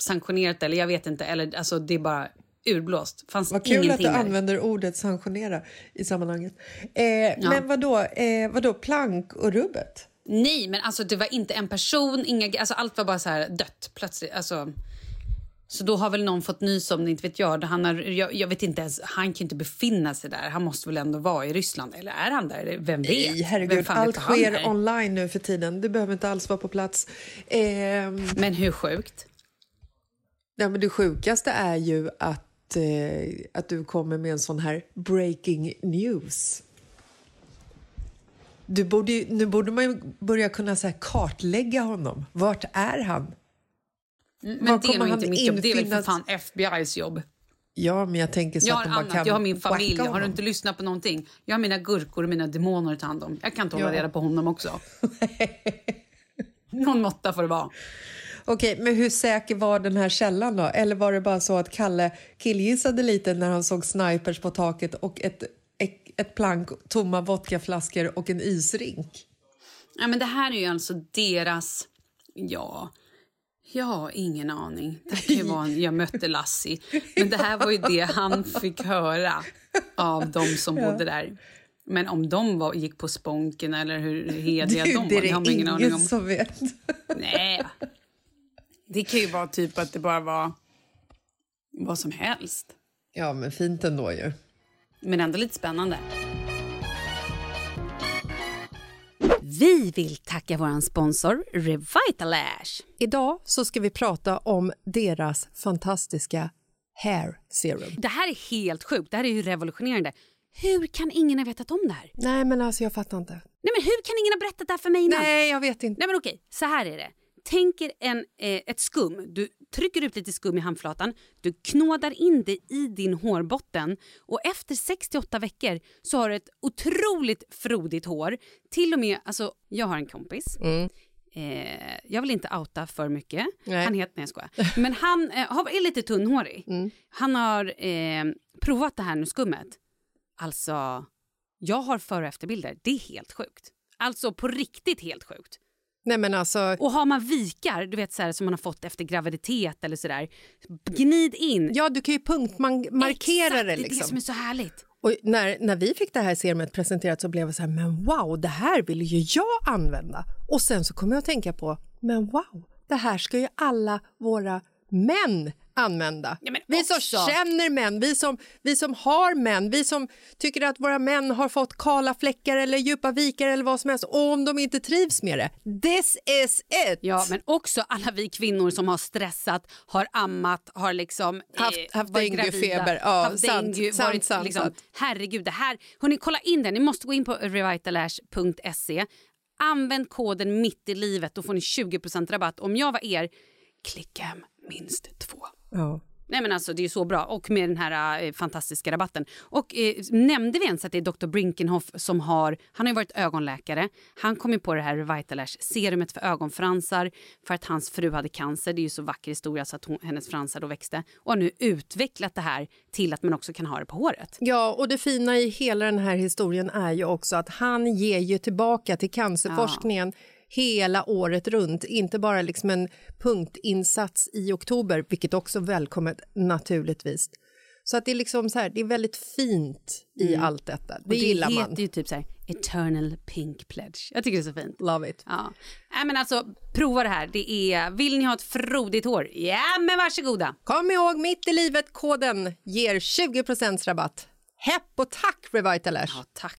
sanktionerat det, eller jag vet inte. Eller alltså det är bara urblåst. Fanns Vad kul att du där. använder ordet sanktionera i sammanhanget. Eh, Men vad då, eh, vad då plank och rubbet? Nej, men alltså det var inte en person, inga, alltså allt var bara så här dött plötsligt. Alltså, så då har väl någon fått nys om det, inte vet jag. Han har, jag. Jag vet inte ens, han kan inte befinna sig där. Han måste väl ändå vara i Ryssland, eller är han där? Vem vet? Nej, Vem herregud, vet allt sker online nu för tiden. Du behöver inte alls vara på plats. Eh, Men hur sjukt? ja, men det sjukaste är ju att, eh, att du kommer med en sån här breaking news. Du borde, nu borde man ju börja kunna så kartlägga honom. Vart är han? Men det är nog inte mitt jobb. Det är väl för fan FBI's jobb. Ja, men jag tänker så Jag att har de bara annat. kan Jag har min familj. Har du inte lyssnat på någonting? Jag har mina gurkor och mina demoner att ta hand om. Jag kan inte hålla Ja. reda på honom också. Någon måtta får det vara. Okej, men hur säker var den här källan då? Eller var det bara så att Kalle killgissade lite när han såg snipers på taket och ett, ett, ett plank tomma vodkaflaskor och en isrink? Ja, men det här är ju alltså deras... Ja, jag har ingen aning. Det kan ju vara en, jag mötte Lassie. Men det här var ju det han fick höra av de som bodde där. Men om de var, gick på sponken eller hur hedliga de var, det är det har man det ingen aning ingen om. som vet. Nej. Det kan ju vara typ att det bara var vad som helst. Ja, men fint ändå ju. Men ändå lite spännande. Vi vill tacka vår sponsor Revitalash. Idag så ska vi prata om deras fantastiska hair serum. Det här är helt sjukt. Det här är ju revolutionerande. Hur kan ingen ha vetat om det här? Nej, men alltså jag fattar inte. Nej, men hur kan ingen ha berättat det här för mig innan? Nej, jag vet inte. Nej men okej, så här är det. Tänk er en, eh, ett skum. Du trycker ut lite skum i handflatan, du knådar in det i din hårbotten och efter 68 veckor så har du ett otroligt frodigt hår. Till och med, alltså jag har en kompis. Eh, jag vill inte outa för mycket. Nej. Han heter, nej jag skojar. Men han eh, har- är lite tunnhårig. Han har eh, provat det här nu skummet. Alltså, jag har före och efterbilder. Det är helt sjukt. Alltså på riktigt helt sjukt. Nej, men alltså... Och har man vikar, du vet så här, som man har fått efter graviditet eller sådär, gnid in. Ja, du kan ju punktmarkera Exakt, det. det är Liksom. det som är så härligt. Och när, när vi fick det här serumet presenterat så blev jag så här, men wow, det här vill ju jag använda. Och sen så kom jag att tänka på, men wow, det här ska ju alla våra män använda. Ja, vi som också- känner män, vi som, vi som har män, vi som tycker att våra män har fått kala fläckar eller djupa vikar eller vad som helst och om de inte trivs med det. This is it! Ja, men också alla vi kvinnor som har stressat, har ammat, har liksom Haft- haft varit gravida, Ja, haft sant, dengue, sant, varit, sant, liksom, sant. Herregud, det här... Hörni, kolla in det. Ni måste gå in på revitalash.se. Använd koden mitt i livet, då får ni 20% rabatt. Om jag var er, klicka hem minst två. Ja. Nej men alltså det är så bra och med den här eh, fantastiska rabatten. Och eh, nämnde vi ens att det är Dr. Brinkenhoff som har, han har ju varit ögonläkare. Han kom ju på det här Revitalash serumet för ögonfransar för att hans fru hade cancer. Det är ju så vacker historia så att hon, hennes fransar då växte och har nu utvecklat det här till att man också kan ha det på håret. Ja, och det fina i hela den här historien är ju också att han ger ju tillbaka till cancerforskningen hela året runt, inte bara liksom en punktinsats i oktober, vilket också välkommet naturligtvis. Så att det är liksom så här, det är väldigt fint i allt detta. Det, Och gillar det man. heter ju typ så här Eternal Pink Pledge. Jag tycker det är så fint. Love it. Ja. Nej, men alltså, prova det här. Det är, vill ni ha ett frodigt hår? Ja, men varsågoda. Kom ihåg, mitt i livet-koden ger 20% rabatt. Hepp och tack Revitalash! Ja, tack.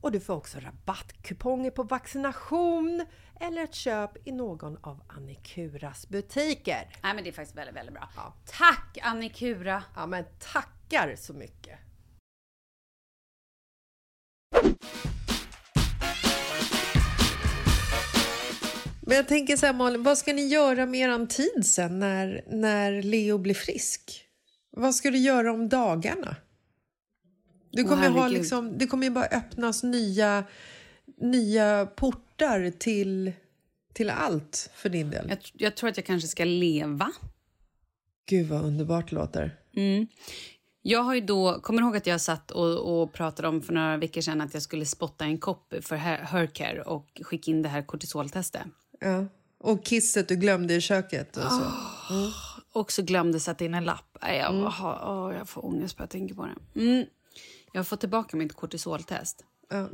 och du får också rabattkuponger på vaccination eller ett köp i någon av Annikuras butiker. Nej men det är faktiskt väldigt, väldigt bra. Ja. Tack Annikura! Ja, men tackar så mycket! Men jag tänker så här Malin, vad ska ni göra med er tid sen när, när Leo blir frisk? Vad ska du göra om dagarna? Du kommer, ju ha liksom, det kommer ju bara öppnas nya, nya portar till, till allt för din del. Jag, jag tror att jag kanske ska leva. Gud vad underbart det låter. Mm. Jag har ju då, kommer ihåg att jag satt och, och pratade om för några veckor sedan att jag skulle spotta en kopp för Her- Hercare och skicka in det här kortisoltestet. Ja. Och kisset du glömde i köket och så. Och så glömde sätta in en lapp. Jag, Mm. åh, jag får ångest bara jag tänker på det. Mm. Jag har fått tillbaka mitt kortisoltest.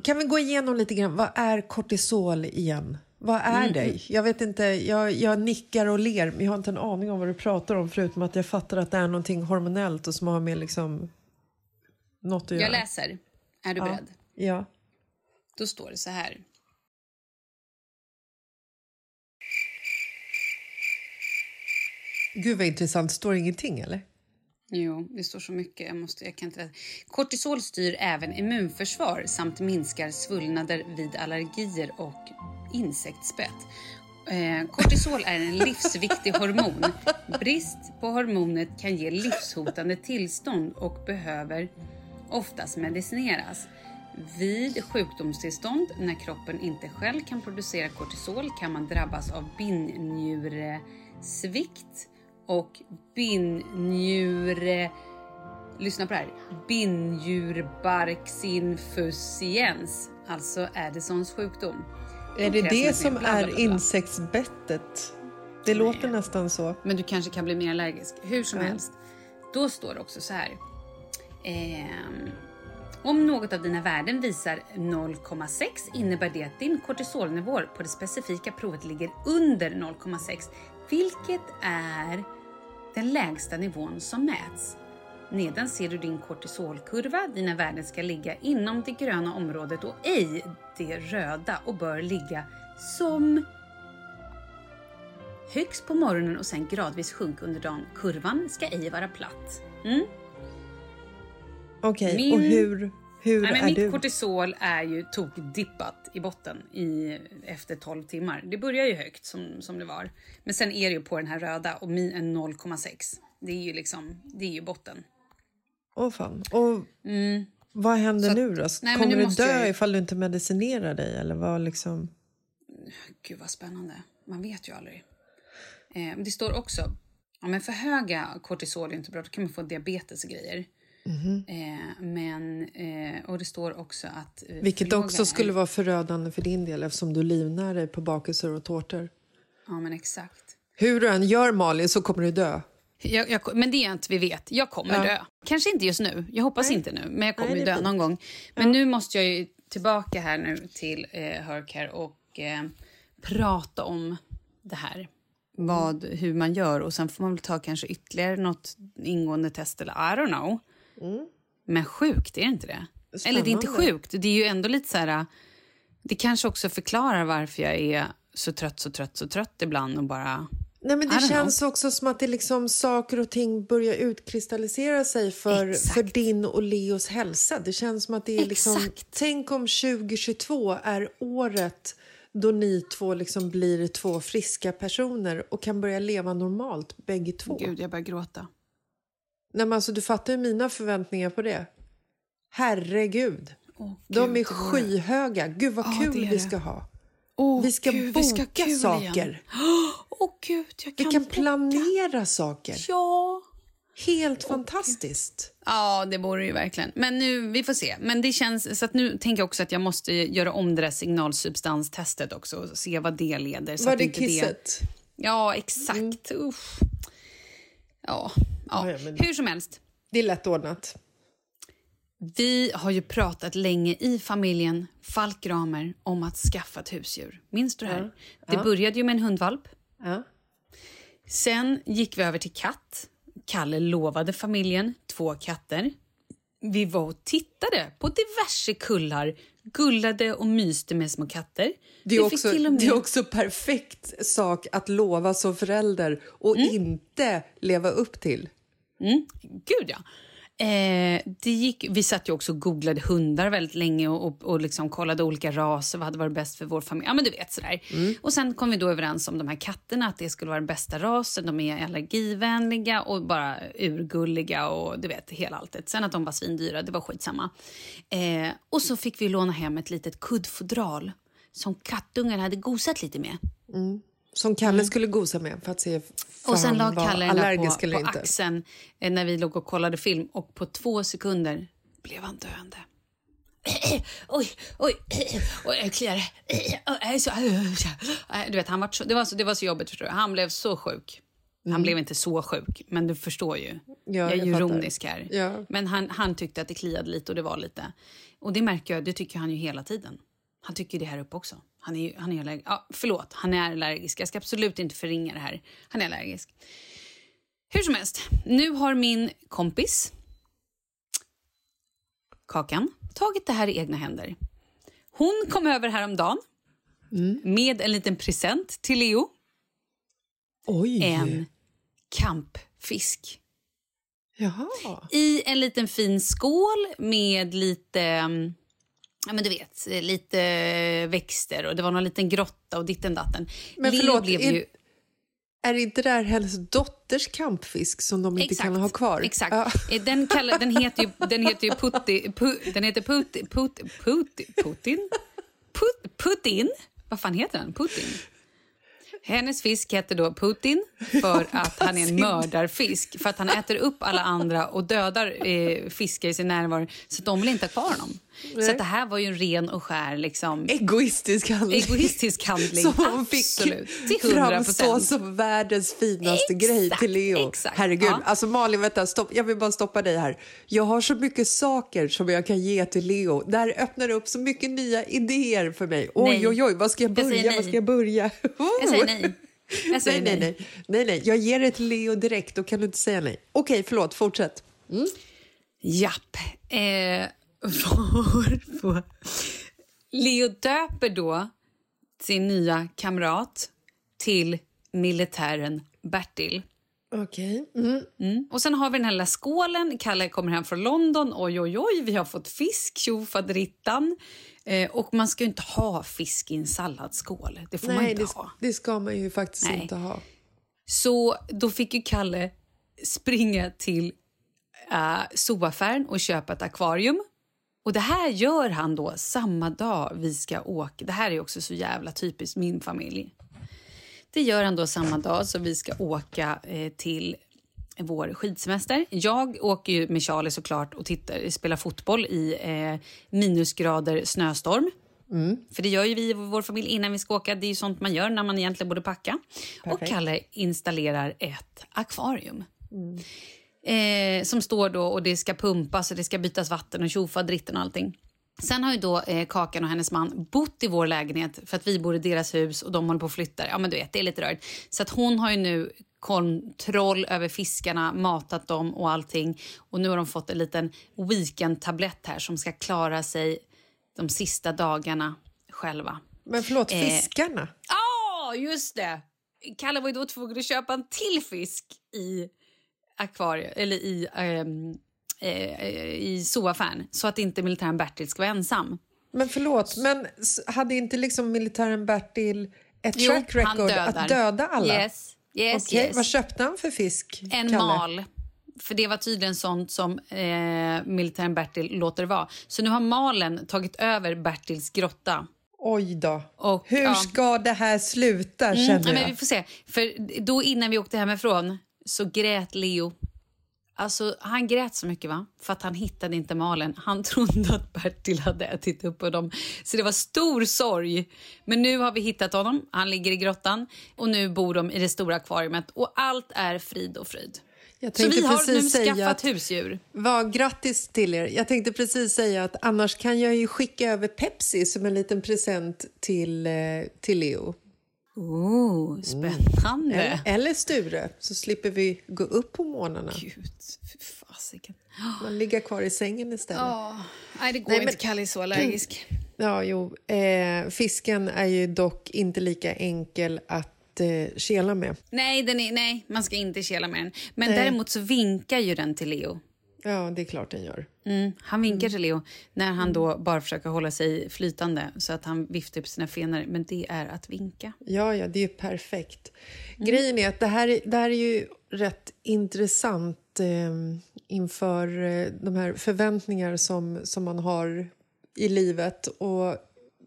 Kan vi gå igenom lite grann, vad är kortisol igen? Vad är det? Jag vet inte, jag, jag nickar och ler men jag har inte en aning om vad du pratar om förutom att jag fattar att det är någonting hormonellt och som har med liksom något att göra. Jag läser. Är du Ja. beredd? Ja. Då står det så här. Gud vad intressant, står det ingenting eller? Jo, det står så mycket. Jag, måste, jag kan inte... Kortisol styr även immunförsvar samt minskar svullnader vid allergier och insektsbett. Eh, kortisol är en livsviktig hormon. Brist på hormonet kan ge livshotande tillstånd och behöver oftast medicineras. Vid sjukdomstillstånd, när kroppen inte själv kan producera kortisol, kan man drabbas av bindnjuresvikt och bindnjure... Lyssna på det här. Bindnjurbarksinsufficiens, alltså Addisons sjukdom. Är det det som mer bla, bla, är insektsbettet? Det låter nästan så. Men du kanske kan bli mer allergisk. Hur som helst. Då står det också så här. Ehm, om något av dina värden visar 0,6 innebär det att din kortisolnivå på det specifika provet ligger under 0,6 vilket är den lägsta nivån som mäts. Nedan ser du din kortisolkurva. Dina värden ska ligga inom det gröna området och ej det röda och bör ligga som högst på morgonen och sen gradvis sjunka under dagen. Kurvan ska ej vara platt. Mm? Okej, Min- och hur, hur Nej, men är mitt du? kortisol är ju tokdippat i botten i, efter 12 timmar. Det börjar ju högt som, som det var. Men sen är det ju på den här röda och min är 0,6. Det är ju liksom, det är ju botten. Åh fan. Och vad händer Mm. Att- nu då? nej, Kommer nu du dö jag ifall du inte medicinerar dig? Eller vad liksom? Gud vad spännande. Man vet ju aldrig. Eh, det står också, ja men för höga kortisol är inte bra, då kan man få diabetes och grejer. Mhm. Eh, men, eh, och det står också att... eh, Vilket också skulle är- vara förödande för din del eftersom du livnär dig på bakelser och tårtor. Ja men exakt. Hur du än gör Malin så kommer du dö. Jag, jag, men det är inte vi vet. Jag kommer Ja. dö. Kanske inte just nu. Jag hoppas inte nu. Men jag kommer Nej, dö någon gång. Men nu måste jag ju tillbaka här nu till eh, Hercare och eh, prata om det här. Vad, hur man gör och sen får man väl ta kanske ytterligare något ingående test eller I don't know. Men sjukt, är det inte det? Eller det är inte Spännande. sjukt, det är ju ändå lite så här... Det kanske också förklarar varför jag är så trött, så trött, så trött ibland och bara... Nej, men det känns också som att det liksom saker och ting börjar utkristallisera sig för, Exakt. för din och Leos hälsa. Det känns som att det är liksom... Exakt. Tänk om 2022 är året då ni två liksom blir två friska personer och kan börja leva normalt bägge två. Gud, jag börjar gråta. Nej, men alltså, du fattar ju mina förväntningar på det. Herregud. De är Gud, det vore- skyhöga. Gud vad Ja, kul det är vi det. ska ha. Åh, vi ska Gud, boka vi ska kul saker. Åh gud, jag Vi kan, kan boka. planera saker. Ja. Helt fantastiskt. Ja, det vore ju verkligen. Men nu, vi får se. Men det känns, så att nu tänker jag också att jag måste göra om det där signalsubstanstestet också och se vad det leder. Så Var det kisset? Ja, exakt. Uff. Ja, ja. Ja, ja, men- hur som helst. Det är lätt ordnat. Vi har ju pratat länge i familjen Falk Gramer om att skaffa ett husdjur. Minns du det här? Det började ju med en hundvalp. Ja. Sen gick vi över till katt. Kalle lovade familjen två katter. Vi var och tittade på diverse kullar, gullade och myste med små katter. Det är, också, med- det är också perfekt sak att lova som förälder och Mm. inte leva upp till. Gud, ja. Eh, det gick, vi satt ju också och googlade hundar väldigt länge och, och, och liksom kollade olika raser. Vad hade varit bäst för vår familj? Ja, men du vet sådär. Och sen kom vi då överens om de här katterna, att det skulle vara den bästa rasen. De är allergivänliga och bara urgulliga och du vet, hela alltet. Sen att de var svindyra, det var skitsamma. Eh, och så fick vi låna hem ett litet kuddfodral som kattungarna hade gosat lite med. Som Kalle skulle gosa med för att se Mm. Och sen la Kalle den på, på inte. axeln eh, när vi låg och kollade film och på två sekunder blev han döende. oj, oj, oj, jag kliar. Nej, Du vet, han var så, det, var så, det var så jobbigt, förstår du. Han blev så sjuk. Han blev inte så sjuk, men du förstår ju. Mm. Ja, jag är jag ju fattar. ironisk här. Ja. Men han, han tyckte att det kliade lite och det var lite. Och det märker jag, det tycker han ju hela tiden. Han tycker det här uppe också. Han är, han är allergisk. Ja, förlåt, han är allergisk. Jag ska absolut inte förringa det här. Han är allergisk. Hur som helst, nu har min kompis Kakan tagit det här i egna händer. Hon kom över häromdagen med en liten present till Leo. Oj! En kampfisk. Jaha. I en liten fin skål med lite... ja, men du vet, lite växter och det var någon liten grotta och ditten datten. Men Leo förlåt, blev är- ju... Är inte det här hennes dotters kampfisk som de inte kan ha kvar? Exakt. Ja. Eh, Den, kallar, den heter ju, den heter ju Putti, pu, den heter Putti, Putti, Putti, Putin? Put, Putin? Vad fan heter den? Putin? Hennes fisk heter då Putin för att han är en mördarfisk. För att han äter upp alla andra och dödar eh, fiskar i sin närvaro. Så de vill inte ha kvar honom. Så att det här var ju en ren och skär liksom, Egoistisk handling. egoistisk handling. Som hon fick Absolut. Till 100 framstå som världens finaste Exakt, grej till Leo. exakt. Herregud. Ja. Alltså Malin, vänta, stopp. jag vill bara stoppa dig här. Jag har så mycket saker som jag kan ge till Leo. Det här öppnar upp så mycket nya idéer för mig. Oj, Nej. oj, oj, vad ska jag Jag börja? nej. Vad ska jag börja? Jag säger nej. Jag säger nej, nej, nej, nej, nej. Jag ger det till Leo direkt, då kan du inte säga nej. Okej, förlåt, fortsätt. Japp. Eh, varpå Leo döper då sin nya kamrat till militären Bertil. Okej. Mm. Mm. Och sen har vi den här lilla skålen. Kalle kommer hem från London. Oj, oj, oj, vi har fått fisk. Tjofaderittan. Eh, och man ska ju inte ha fisk i en salladsskål. Det får man Nej, inte det, ha. det ska man ju faktiskt Nej. inte ha. Så då fick ju Kalle springa till uh, zooaffären och köpa ett akvarium. Och det här gör han då samma dag vi ska åka. Det här är också så jävla typiskt min familj. Det gör han då samma dag som vi ska åka eh, till vår skidsemester. Jag åker ju med Charlie såklart och tittar, spelar fotboll i eh, minusgrader snöstorm. För det gör ju vi i vår familj innan vi ska åka. Det är ju sånt man gör när man egentligen borde packa. Och Kalle installerar ett akvarium. Eh, som står då och det ska pumpas och det ska bytas vatten och tjofa dritten och allting. Sen har ju då eh, Kakan och hennes man bott i vår lägenhet för att vi bor i deras hus och de håller på att flytta. Ja men du vet, det är lite rörigt. Så att hon har ju nu kontroll över fiskarna, matat dem och allting. Och nu har de fått en liten weekend-tablett här som ska klara sig de sista dagarna själva. Men förlåt, Eh, fiskarna? Ja, just det! Kalle var ju då tvungen att köpa en till fisk i akvariet, eller i, ehm, eh, i zooaffären så att inte militären Bertil ska vara ensam. Men förlåt, men hade inte liksom militären Bertil ett Jo, track record att döda alla? Yes, yes, Okej, yes. Vad köpte han för fisk? En Kalle? mal. För det var tydligen sånt som eh, militären Bertil låter vara. Så nu har malen tagit över Bertils grotta. Oj då. Och, Hur ja. ska det här sluta, Mm, känner ja, jag? men vi får se. För då innan vi åkte hemifrån så grät Leo. Alltså, han grät så mycket va? för att han hittade inte malen. Han trodde att Bertil hade ätit upp honom. Så det var stor sorg. Men nu har vi hittat honom. Han ligger i grottan och nu bor de i det stora akvariet och allt är frid och fröjd. Så vi har nu skaffat att- husdjur. Vad grattis till er. Jag tänkte precis säga att annars kan jag ju skicka över Pepsi som en liten present till, eh, till Leo. Oh, spännande. Eller, eller Sture, så slipper vi gå upp på morgnarna. Gud, fy fasiken. Man ligger kvar i sängen istället. Ja, nej det går Nej, inte. men- Kalle är så allergisk. Ja, jo. Eh, fisken är ju dock inte lika enkel att eh, kela med. Nej, den är, nej, man ska inte kela med den. Men Nej. däremot så vinkar ju den till Leo. Ja, det är klart den gör. Mm, han vinkar till Leo när han då bara försöker hålla sig flytande så att han viftar upp sina fenor. Men det är att vinka. Ja, ja, det är perfekt. Grejen är att det här, är- det här är ju rätt intressant eh, inför eh, de här förväntningar som, som man har i livet. Och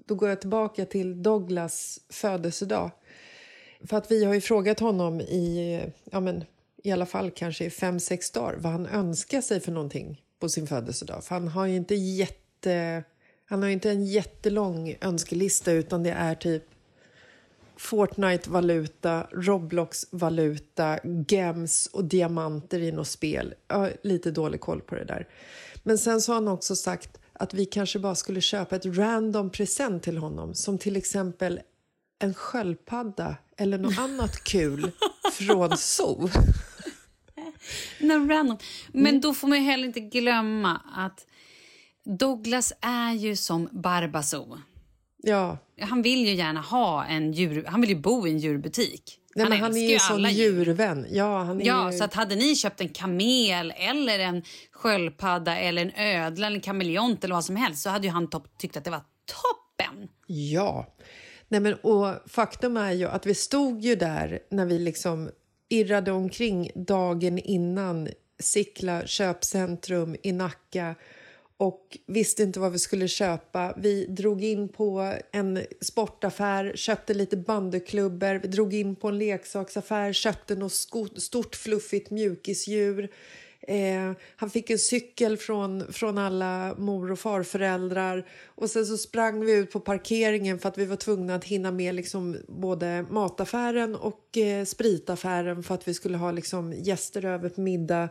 då går jag tillbaka till Douglas födelsedag. För att vi har ju frågat honom i, ja men, i alla fall kanske i fem, sex dagar vad han önskar sig för någonting på sin födelsedag. För han har ju inte jätte... Han har inte en jättelång önskelista utan det är typ Fortnite-valuta, Roblox-valuta, gems och diamanter i något spel. Jag har lite dålig koll på det där. Men sen så har han också sagt att vi kanske bara skulle köpa ett random present till honom. Som till exempel en sköldpadda eller något annat kul från zoo. No, random. Men Mm. då får man ju heller inte glömma att Douglas är ju som Barbazoo. Ja, Han vill ju gärna ha en djur... Han vill ju bo i en djurbutik. Nej, Han men han är ju sån djurvän. Ja, han är Ja, ju... så att hade ni köpt en kamel eller en sköldpadda eller en ödla eller en kameleont eller vad som helst så hade ju han tyckt att det var toppen. Ja. Nej, men, och faktum är ju att vi stod ju där när vi liksom irrade omkring dagen innan Sickla köpcentrum i Nacka och visste inte vad vi skulle köpa. Vi drog in på en sportaffär, köpte lite bandyklubbor. Vi drog in på en leksaksaffär, köpte något stort fluffigt mjukisdjur. Eh, han fick en cykel från, från alla mor och farföräldrar. Och sen så sprang vi ut på parkeringen för att vi var tvungna att hinna med liksom både mataffären och eh, spritaffären för att vi skulle ha liksom gäster över på middag.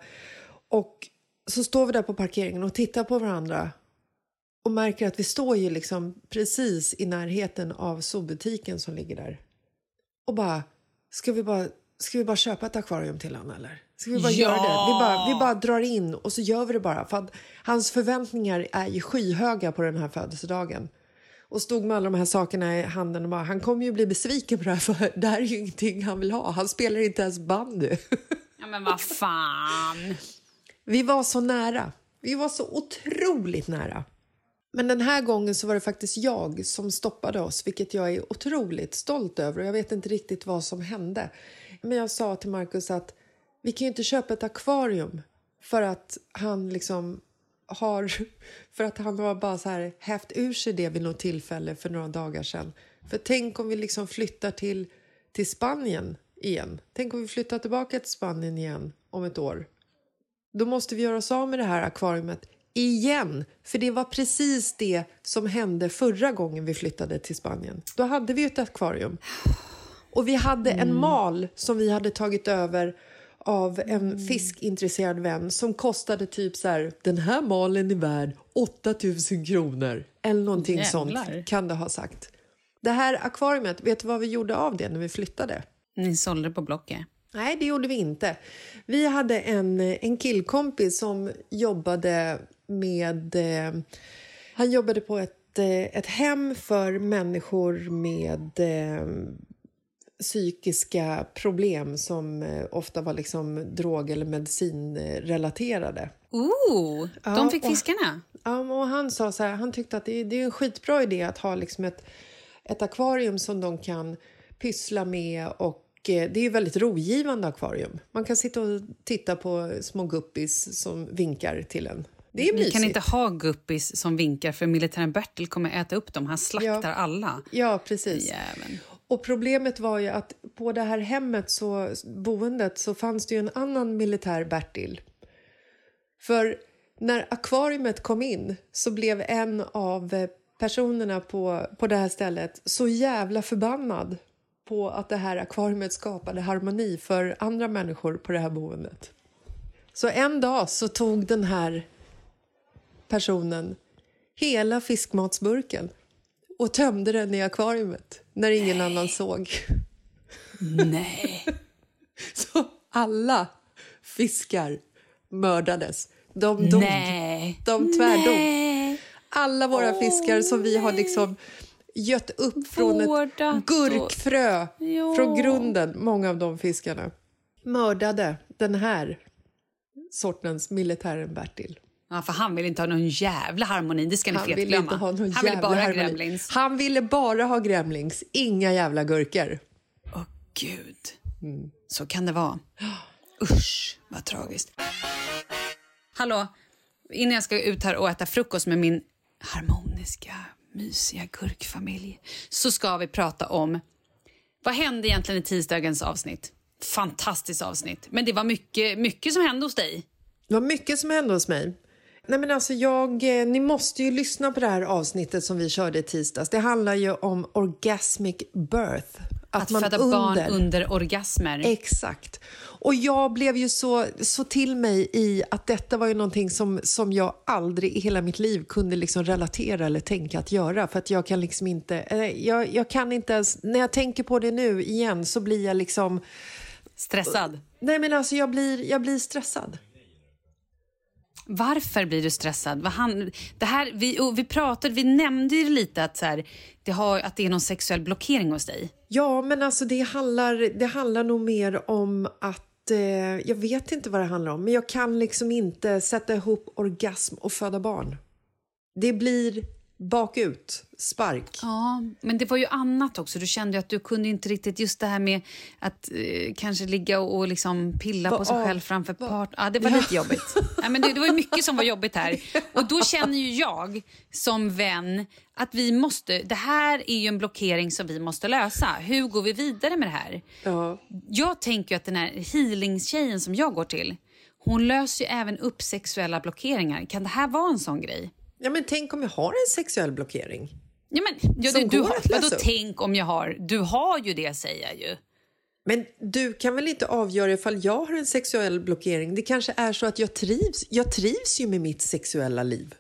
Och så står vi där på parkeringen och tittar på varandra och märker att vi står ju liksom precis i närheten av zoobutiken som ligger där. Och bara, ska vi bara, ska vi bara köpa ett akvarium till honom eller? Ska vi bara Ja! göra det? Vi bara, vi bara drar in och så gör vi det bara. För hans förväntningar är ju skyhöga på den här födelsedagen. Och stod med alla de här sakerna i handen och bara, han kommer ju bli besviken på det här för det här är ju ingenting han vill ha. Han spelar inte ens bandy. Ja, men vad fan. Vi var så nära. Vi var så otroligt nära. Men den här gången så var det faktiskt jag som stoppade oss, vilket jag är otroligt stolt över. Och Jag vet inte riktigt vad som hände. Men jag sa till Markus att vi kan ju inte köpa ett akvarium för att han liksom har, för att han har bara så här hävt ur sig det vid något tillfälle för några dagar sedan. För tänk om vi liksom flyttar till, till Spanien igen. Tänk om vi flyttar tillbaka till Spanien igen om ett år. Då måste vi göra oss av med det här akvariet igen. För det var precis det som hände förra gången vi flyttade till Spanien. Då hade vi ett akvarium. Och vi hade en mal som vi hade tagit över av en fiskintresserad vän som kostade typ så här, den här malen är värd 8000 kronor. Eller någonting Jävlar. sånt kan det ha sagt. Det här akvariet, vet du vad vi gjorde av det när vi flyttade? Ni sålde på Blocket. Nej, det gjorde vi inte. Vi hade en, en killkompis som jobbade med... Eh, han jobbade på ett, eh, ett hem för människor med eh, psykiska problem som eh, ofta var liksom drog eller medicinrelaterade. Ooh, Ja, de fick fiskarna. Ja, och han sa så här, han tyckte att det, det är en skitbra idé att ha liksom ett, ett akvarium som de kan pyssla med och eh, det är ju väldigt rogivande akvarium. Man kan sitta och titta på små guppis som vinkar till en. Det är mysigt. kan inte ha guppis som vinkar för militären Bertil kommer äta upp dem. Han slaktar Ja. alla. Ja, precis. Jäveln. Och problemet var ju att på det här hemmet, så, boendet, så fanns det ju en annan militär Bertil. För när akvariet kom in så blev en av eh, personerna på, på det här stället så jävla förbannad på att det här akvariet skapade harmoni för andra människor på det här boendet. Så en dag så tog den här personen hela fiskmatsburken och tömde den i akvariet när ingen annan såg. Nej. Så alla fiskar mördades. De dog. Nej. De tvärdog. Nej. Alla våra fiskar som vi har liksom gött upp från Vårdat ett och- gurkfrö Ja. från grunden, många av de fiskarna, mördade den här sortens militären Bertil. Ja, för han vill inte ha någon jävla harmoni. Det ska ni Han ville fetglömma. inte ha någon han vill jävla bara ha harmoni. gremlins. Han ville bara ha gremlings, inga jävla gurkor. Åh, gud. Mm. Så kan det vara. Usch, vad tragiskt. Hallå, innan jag ska ut här och äta frukost med min harmoniska, mysiga gurkfamilj så ska vi prata om vad hände egentligen i tisdagens avsnitt. Fantastiskt avsnitt. Men det var mycket, mycket som hände hos dig. Det var mycket som hände hos mig. Nej, men alltså jag, eh, ni måste ju lyssna på det här avsnittet som vi körde i tisdags. Det handlar ju om orgasmic birth. Att, föda barn under orgasmer. Exakt. Och jag blev ju så, så till mig i att detta var ju någonting som, som jag aldrig i hela mitt liv kunde liksom relatera eller tänka att göra. För att jag kan liksom inte, eh, jag, jag kan inte ens, när jag tänker på det nu igen så blir jag liksom, Stressad. nej men alltså jag blir, jag blir stressad. Varför blir du stressad? Vad han, det här, vi, vi pratade, vi nämnde ju lite att, så här, det har, att det är någon sexuell blockering hos dig. Ja, men alltså det handlar, det handlar nog mer om att eh, jag vet inte vad det handlar om, men jag kan liksom inte sätta ihop orgasm och föda barn. Det blir bakut, spark. Ja, men det var ju annat också. Du kände ju att du kunde inte riktigt just det här med att eh, kanske ligga och, och liksom pilla Va- på sig ja, själv framför va- part. Ja, det var Ja. lite jobbigt. Nej, men det, det var ju mycket som var jobbigt här. Och då känner ju jag som vän att vi måste, det här är ju en blockering som vi måste lösa. Hur går vi vidare med det här? Ja. Jag tänker ju att den här healingtjejen som jag går till, hon löser ju även upp sexuella blockeringar. Kan det här vara en sån grej? ja, men tänk om jag har en sexuell blockering? Ja, men, ja, du, du har, vadå tänk om jag har? Du har ju det säger jag ju. Men du kan väl inte avgöra ifall jag har en sexuell blockering? Det kanske är så att jag trivs. Jag trivs ju med mitt sexuella liv.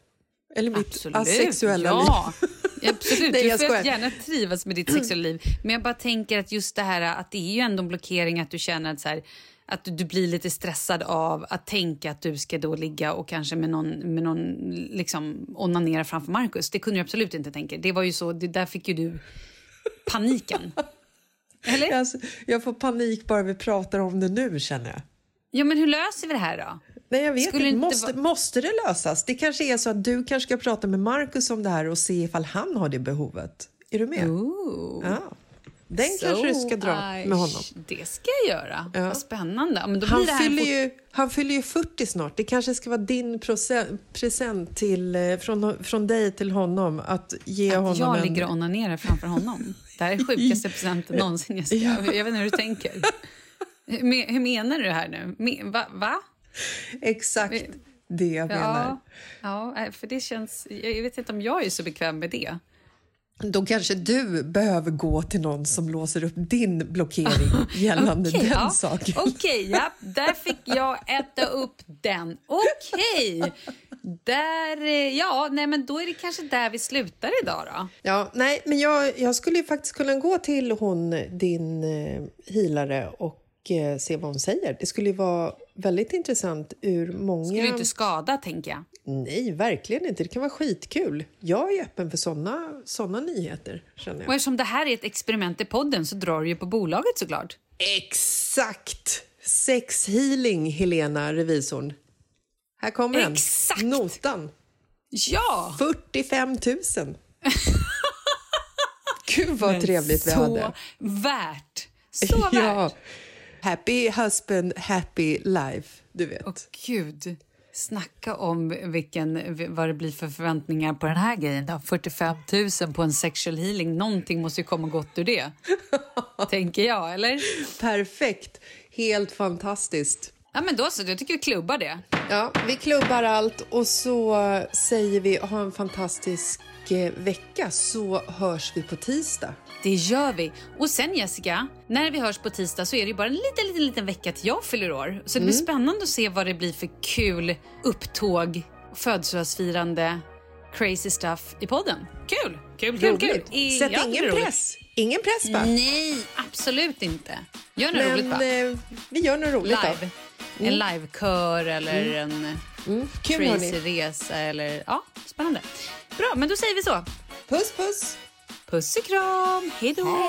Eller mitt Absolut. asexuella ja. liv. Absolut, Nej, du jag får skojar. gärna trivas med ditt sexuella liv. Men jag bara tänker att just det här att det är ju ändå en blockering att du känner att, så här, att du blir lite stressad av att tänka att du ska då ligga och kanske med någon, med någon liksom onanera framför Markus. Det kunde du absolut inte tänka. Det var ju så, det, där fick ju du paniken. Eller? Alltså, jag får panik bara vi pratar om det nu känner jag. Ja, men hur löser vi det här då? Nej, jag vet Skulle inte. Måste, vara- måste det lösas? Det kanske är så att du kanske ska prata med Markus om det här och se ifall han har det behovet. Är du med? Ooh. Ja. Den kanske du ska dra I- med honom. Det ska jag göra. Ja. Vad spännande. Ja, men då blir Han det här fyller, ju, han fyller ju 40 snart. Det kanske ska vara din present till, eh, från, från dig till honom att ge Att honom jag en... ligger och onanerar framför honom. Det här är sjukaste presenten någonsin. Jessica. Jag vet inte hur du tänker. Hur, me- hur menar du det här nu? Va? va? Exakt det jag menar. Ja, ja, för det känns... Jag vet inte om jag är så bekväm med det. Då kanske du behöver gå till någon som låser upp din blockering gällande Okej, den ja. saken. Okej, ja, där fick jag äta upp den. Okej. Där, eh, ja, nej men då är det kanske där vi slutar idag då. Ja, nej, men jag, jag skulle faktiskt kunna gå till hon, din eh, healare och eh, se vad hon säger. Det skulle ju vara väldigt intressant ur många... Skulle inte skada, tänker jag. Nej, verkligen inte. Det kan vara skitkul. Jag är öppen för såna, såna nyheter, känner Och jag. eftersom det här är ett experiment i podden så drar du ju på bolaget såklart. Exakt! Sex healing, Helena, revisorn. Här kommer den. Exakt! Notan. Ja! 45 000. Gud, vad trevligt vi hade. värt. Så värt. Ja. Happy husband, happy life. Du vet. Åh, Gud. Snacka om vilken, vad det blir för förväntningar på den här grejen. Då. 45 000 på en sexual healing. Någonting måste ju komma gott ur det. Tänker jag, eller? Perfekt. Helt fantastiskt. Ja, men då så. Jag tycker vi klubbar det. Ja, vi klubbar allt och så säger vi ha en fantastisk eh, vecka så hörs vi på tisdag. Det gör vi. Och sen Jessica, när vi hörs på tisdag så är det ju bara en liten, liten, liten vecka till jag fyller år. Så det blir spännande att se vad det blir för kul upptåg, födelsedagsfirande, crazy stuff i podden. Kul! Kul, kul, kul! Roligt. I- Sätt ja, ingen roligt. press. Ingen press va? Nej, absolut inte. Gör något roligt Men va? eh, vi gör något roligt Live. då. En livekör eller en Mm. Kul crazy hörni. resa eller... Ja, spännande. Bra, men då säger vi så. Puss puss. Puss och kram, hej då!